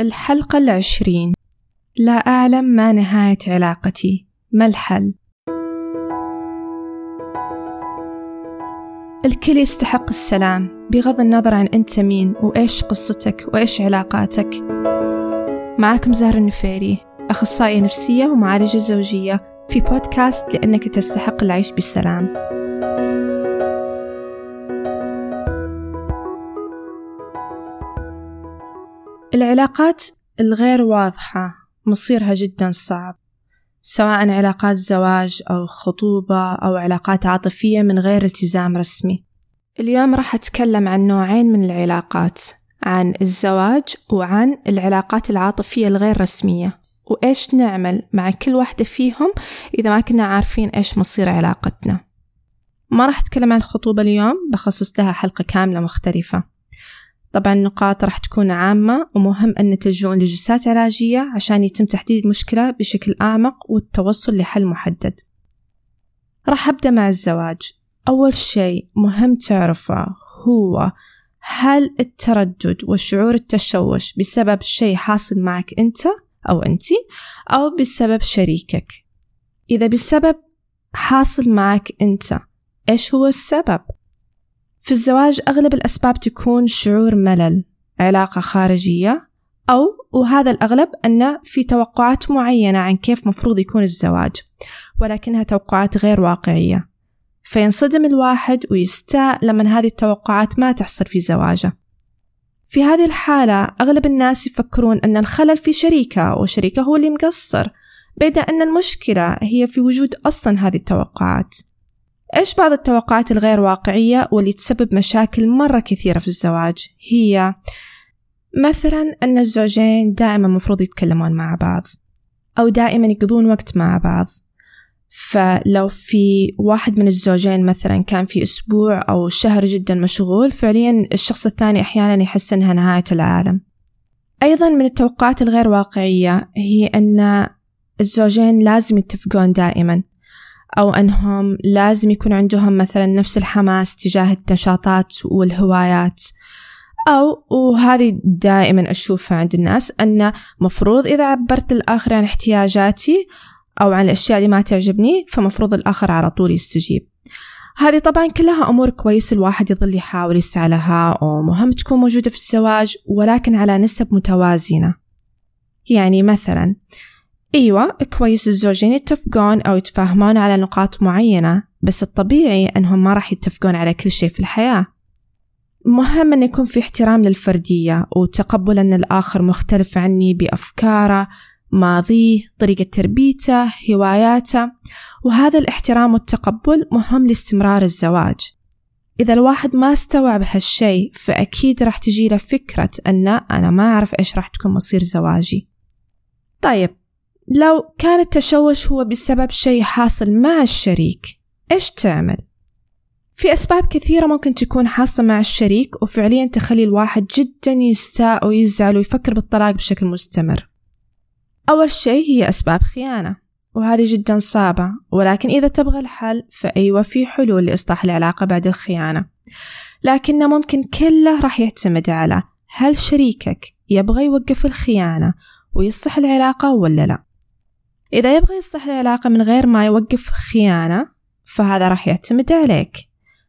الحلقة العشرين. لا أعلم ما نهاية علاقتي. ما الحل؟ الكل يستحق السلام بغض النظر عن أنت مين وإيش قصتك وإيش علاقاتك. معكم زهر النفيري أخصائية نفسية ومعالجة زوجية في بودكاست لأنك تستحق العيش بسلام. العلاقات الغير واضحة مصيرها جدا صعب سواء علاقات زواج أو خطوبة أو علاقات عاطفية من غير التزام رسمي. اليوم راح أتكلم عن نوعين من العلاقات عن الزواج وعن العلاقات العاطفية الغير رسمية. وإيش نعمل مع كل واحدة فيهم إذا ما كنا عارفين إيش مصير علاقتنا. ما راح أتكلم عن الخطوبة اليوم بخصص لها حلقة كاملة مختلفة. طبعا النقاط راح تكون عامة ومهم أن تلجؤون لجلسات علاجية عشان يتم تحديد المشكلة بشكل أعمق والتوصل لحل محدد. راح أبدأ مع الزواج. أول شيء مهم تعرفه هو هل التردد وشعور التشوش بسبب شيء حاصل معك أنت أو أنتي أو بسبب شريكك؟ إذا بسبب حاصل معك أنت إيش هو السبب؟ في الزواج أغلب الأسباب تكون شعور ملل علاقة خارجية أو وهذا الأغلب أن في توقعات معينة عن كيف مفروض يكون الزواج ولكنها توقعات غير واقعية. فينصدم الواحد ويستاء لما هذه التوقعات ما تحصل في زواجه. في هذه الحالة أغلب الناس يفكرون أن الخلل في شريكة وشريكة هو اللي مقصر بيد أن المشكلة هي في وجود أصلا هذه التوقعات. إيش بعض التوقعات الغير واقعية واللي تسبب مشاكل مرة كثيرة في الزواج؟ هي مثلا أن الزوجين دائما مفروض يتكلمون مع بعض أو دائما يقضون وقت مع بعض. فلو في واحد من الزوجين مثلا كان في أسبوع أو شهر جدا مشغول فعليا الشخص الثاني أحيانا يحس أنها نهاية العالم. أيضا من التوقعات الغير واقعية هي أن الزوجين لازم يتفقون دائما. أو أنهم لازم يكون عندهم مثلا نفس الحماس تجاه النشاطات والهوايات. أو وهذه دائما أشوفها عند الناس أن مفروض إذا عبرت الآخر عن احتياجاتي أو عن الأشياء اللي ما تعجبني فمفروض الآخر على طول يستجيب. هذه طبعا كلها أمور كويس الواحد يظل يحاول يسعى لها ومهم تكون موجودة في الزواج ولكن على نسب متوازنة. يعني مثلا أيوة كويس الزوجين يتفقون أو يتفاهمون على نقاط معينة بس الطبيعي أنهم ما راح يتفقون على كل شيء في الحياة. مهم أن يكون في احترام للفردية وتقبل أن الآخر مختلف عني بأفكاره ماضيه طريقة تربيته هواياته وهذا الاحترام والتقبل مهم لاستمرار الزواج. إذا الواحد ما استوعب هالشي فأكيد راح تجي له فكرة أن أنا ما أعرف إيش راح تكون مصير زواجي. طيب لو كان التشوش هو بسبب شيء حاصل مع الشريك إيش تعمل؟ في أسباب كثيرة ممكن تكون حاصلة مع الشريك وفعليا تخلي الواحد جدا يستاء ويزعل ويفكر بالطلاق بشكل مستمر. أول شيء هي أسباب خيانة وهذه جدا صعبة ولكن إذا تبغى الحل فأيوة في حلول لإصلاح العلاقة بعد الخيانة. لكنه ممكن كله راح يعتمد على هل شريكك يبغى يوقف الخيانة ويصلح العلاقة ولا لا. إذا يبغى يصلح العلاقة من غير ما يوقف خيانة فهذا راح يعتمد عليك.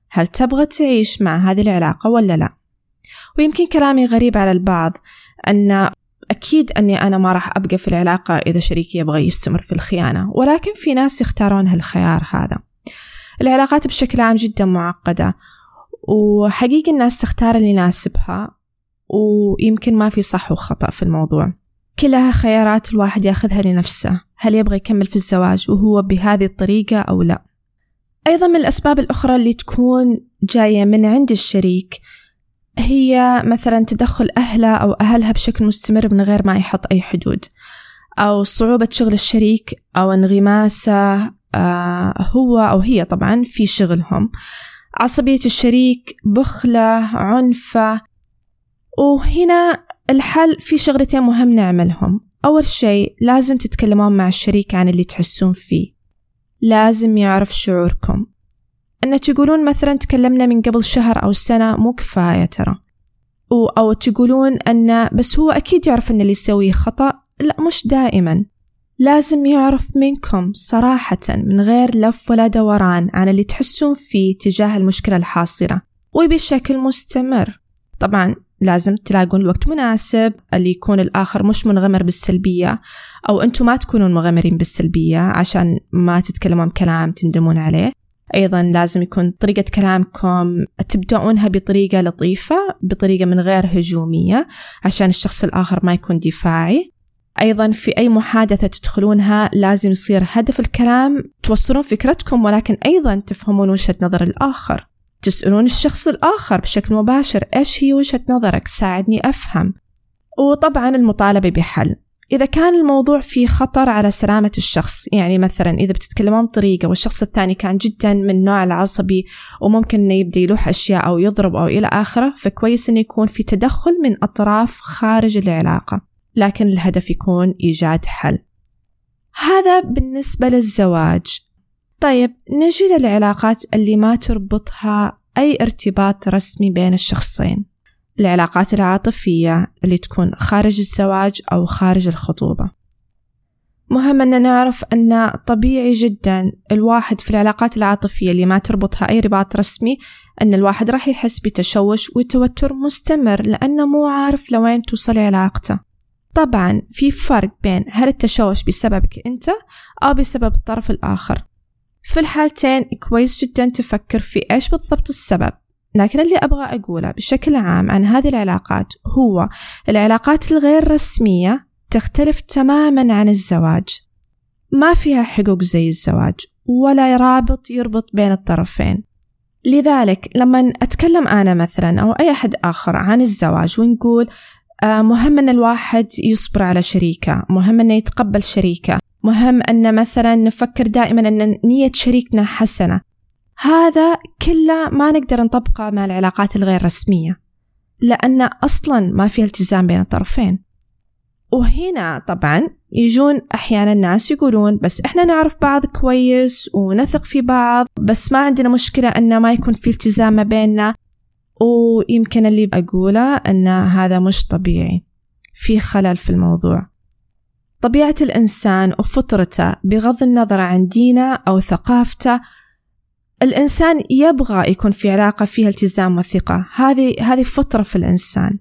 هل تبغى تعيش مع هذه العلاقة ولا لا؟ ويمكن كلامي غريب على البعض أن أكيد أني أنا ما راح أبقى في العلاقة إذا شريكي يبغى يستمر في الخيانة ولكن في ناس يختارون هالخيار هذا. العلاقات بشكل عام جدا معقدة وحقيقي الناس تختار اللي يناسبها ويمكن ما في صح وخطأ في الموضوع. كلها خيارات الواحد ياخذها لنفسه. هل يبغى يكمل في الزواج وهو بهذه الطريقة أو لا؟ أيضا من الأسباب الأخرى اللي تكون جاية من عند الشريك هي مثلا تدخل أهله أو أهلها بشكل مستمر من غير ما يحط أي حدود أو صعوبة شغل الشريك أو انغماسه آه هو أو هي طبعا في شغلهم. عصبية الشريك بخلة عنفة. وهنا الحل في شغلتين مهم نعملهم. أول شيء لازم تتكلمون مع الشريك عن اللي تحسون فيه. لازم يعرف شعوركم. أن تقولون مثلا تكلمنا من قبل شهر أو سنة مو كفاية ترى. أو تقولون أن بس هو أكيد يعرف أن اللي يسويه خطأ. لا مش دائما. لازم يعرف منكم صراحة من غير لف ولا دوران عن اللي تحسون فيه تجاه المشكلة الحاصلة. وبشكل مستمر. طبعا لازم تلاقون الوقت مناسب اللي يكون الآخر مش منغمر بالسلبية أو أنتم ما تكونون مغمرين بالسلبية عشان ما تتكلمون كلام تندمون عليه. أيضا لازم يكون طريقة كلامكم تبدأونها بطريقة لطيفة بطريقة من غير هجومية عشان الشخص الآخر ما يكون دفاعي. أيضا في أي محادثة تدخلونها لازم يصير هدف الكلام توصلون فكرتكم ولكن أيضا تفهمون وجهة نظر الآخر. تسألون الشخص الآخر بشكل مباشر إيش هي وجهة نظرك؟ ساعدني أفهم. وطبعا المطالبة بحل. إذا كان الموضوع فيه خطر على سلامة الشخص يعني مثلا إذا بتتكلمون بطريقة والشخص الثاني كان جدا من النوع العصبي وممكن إنه يبدأ يلوح أشياء أو يضرب أو إلى آخره فكويس إنه يكون في تدخل من أطراف خارج العلاقة. لكن الهدف يكون إيجاد حل. هذا بالنسبة للزواج. طيب نجي للعلاقات اللي ما تربطها أي ارتباط رسمي بين الشخصين. العلاقات العاطفية اللي تكون خارج الزواج أو خارج الخطوبة. مهم أن نعرف أن طبيعي جدا الواحد في العلاقات العاطفية اللي ما تربطها أي رباط رسمي أن الواحد راح يحس بتشوش وتوتر مستمر لأنه مو عارف لوين توصل علاقته. طبعا في فرق بين هل التشوش بسببك أنت أو بسبب الطرف الآخر. في الحالتين كويس جدا تفكر في إيش بالضبط السبب. لكن اللي أبغى أقوله بشكل عام عن هذه العلاقات هو العلاقات الغير رسمية تختلف تماما عن الزواج. ما فيها حقوق زي الزواج ولا رابط يربط بين الطرفين. لذلك لما أتكلم أنا مثلا أو أي أحد آخر عن الزواج ونقول مهم أن الواحد يصبر على شريكة. مهم أنه يتقبل شريكة. مهم أن مثلا نفكر دائما أن نية شريكنا حسنة. هذا كله ما نقدر نطبقه مع العلاقات الغير رسمية لأن أصلا ما في التزام بين الطرفين. وهنا طبعا يجون أحيانا الناس يقولون بس إحنا نعرف بعض كويس ونثق في بعض بس ما عندنا مشكلة أن ما يكون في التزام ما بيننا. ويمكن اللي أقوله أن هذا مش طبيعي. في خلل في الموضوع. طبيعة الإنسان وفطرته بغض النظر عن دينه أو ثقافته الإنسان يبغى يكون في علاقة فيها التزام وثقة هذه هذه فطرة في الإنسان.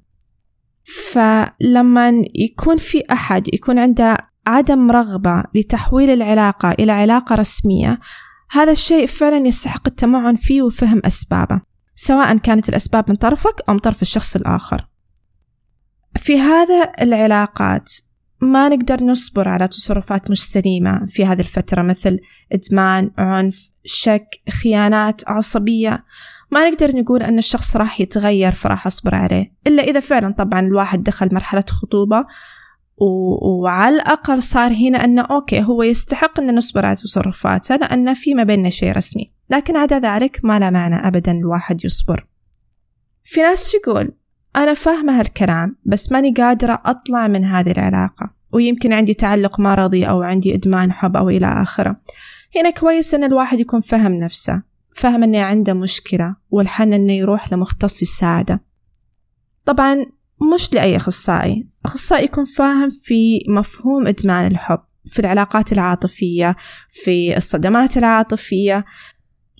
فلما يكون في أحد يكون عنده عدم رغبة لتحويل العلاقة إلى علاقة رسمية هذا الشيء فعلا يستحق التمعن فيه وفهم أسبابه. سواء كانت الأسباب من طرفك أو من طرف الشخص الآخر. في هذا العلاقات ما نقدر نصبر على تصرفات مش سليمة في هذه الفترة مثل إدمان، عنف، شك، خيانات، عصبية. ما نقدر نقول أن الشخص راح يتغير فراح أصبر عليه إلا إذا فعلا طبعا الواحد دخل مرحلة خطوبة و... وعلى الأقل صار هنا أنه أوكي هو يستحق أن نصبر على تصرفاته لأن في ما بيننا شيء رسمي. لكن عدا ذلك ما له معنى أبدا الواحد يصبر. في ناس تقول أنا فاهمة هالكلام بس ماني قادرة أطلع من هذه العلاقة ويمكن عندي تعلق مرضي أو عندي إدمان حب أو إلى آخره. هنا كويس أن الواحد يكون فهم نفسه فهم أنه عنده مشكلة والحل أنه يروح لمختص يساعده طبعا مش لأي أخصائي. أخصائي يكون فاهم في مفهوم إدمان الحب في العلاقات العاطفية في الصدمات العاطفية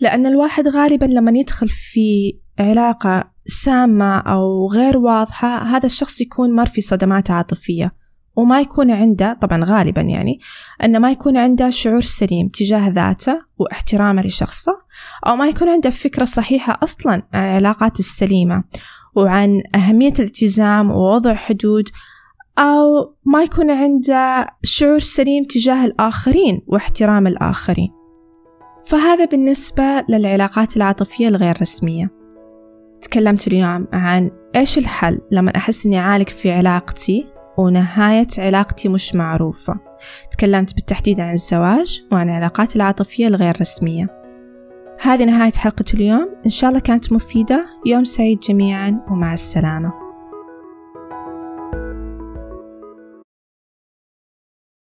لأن الواحد غالبا لما يدخل في علاقة سامة أو غير واضحة هذا الشخص يكون مر في صدمات عاطفية وما يكون عنده طبعا غالبا يعني أن ما يكون عنده شعور سليم تجاه ذاته واحترامه لشخصه أو ما يكون عنده فكرة صحيحة أصلا عن العلاقات السليمة وعن أهمية الالتزام ووضع حدود أو ما يكون عنده شعور سليم تجاه الآخرين واحترام الآخرين. فهذا بالنسبة للعلاقات العاطفية الغير رسمية. تكلمت اليوم عن إيش الحل لما أحس إني عالق في علاقتي ونهاية علاقتي مش معروفة. تكلمت بالتحديد عن الزواج وعن العلاقات العاطفية الغير رسمية. هذه نهاية حلقة اليوم. إن شاء الله كانت مفيدة. يوم سعيد جميعا ومع السلامة.